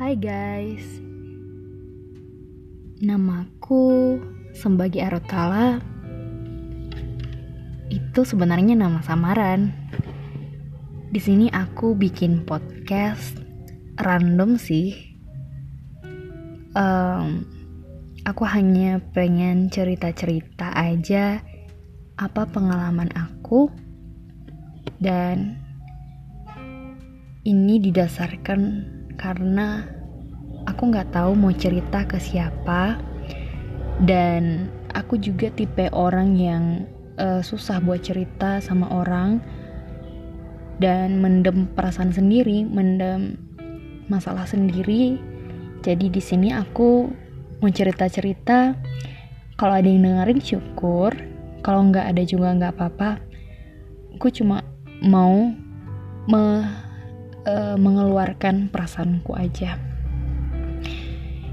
Hai guys. Namaku Sembagi Arotala Itu sebenarnya nama samaran. Di sini aku bikin podcast Random sih. Um, Aku hanya pengen cerita-cerita aja Apa pengalaman aku Dan ini didasarkan karena aku nggak tahu mau cerita ke siapa dan aku juga tipe orang yang uh, susah buat cerita sama orang dan mendem perasaan sendiri, mendem masalah sendiri. Jadi di sini aku mau cerita-cerita. Kalau ada yang dengerin syukur, kalau nggak ada juga nggak apa-apa. Aku cuma mau me uh, mengeluarkan perasaanku aja.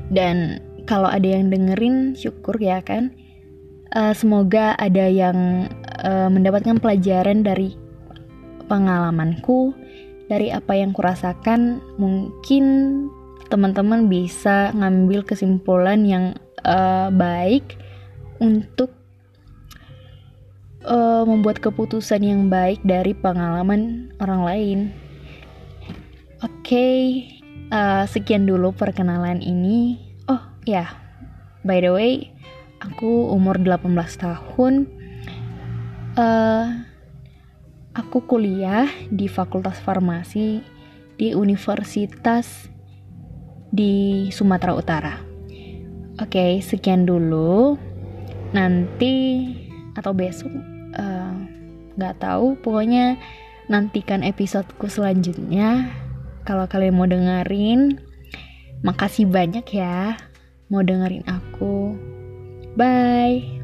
Dan kalau ada yang dengerin syukur ya kan. Uh, semoga ada yang uh, mendapatkan pelajaran dari pengalamanku dari apa yang kurasakan. Mungkin teman-teman bisa ngambil kesimpulan yang uh, baik untuk uh, membuat keputusan yang baik dari pengalaman orang lain. Oke, okay, uh, sekian dulu perkenalan ini. Oh ya, yeah. by the way, aku umur 18 tahun. Uh, aku kuliah di Fakultas Farmasi di Universitas di Sumatera Utara. Oke, okay, sekian dulu. Nanti atau besok eh, nggak uh, tahu. Pokoknya nantikan episodeku selanjutnya kalau kalian mau dengerin, makasih banyak ya mau dengerin aku. Bye.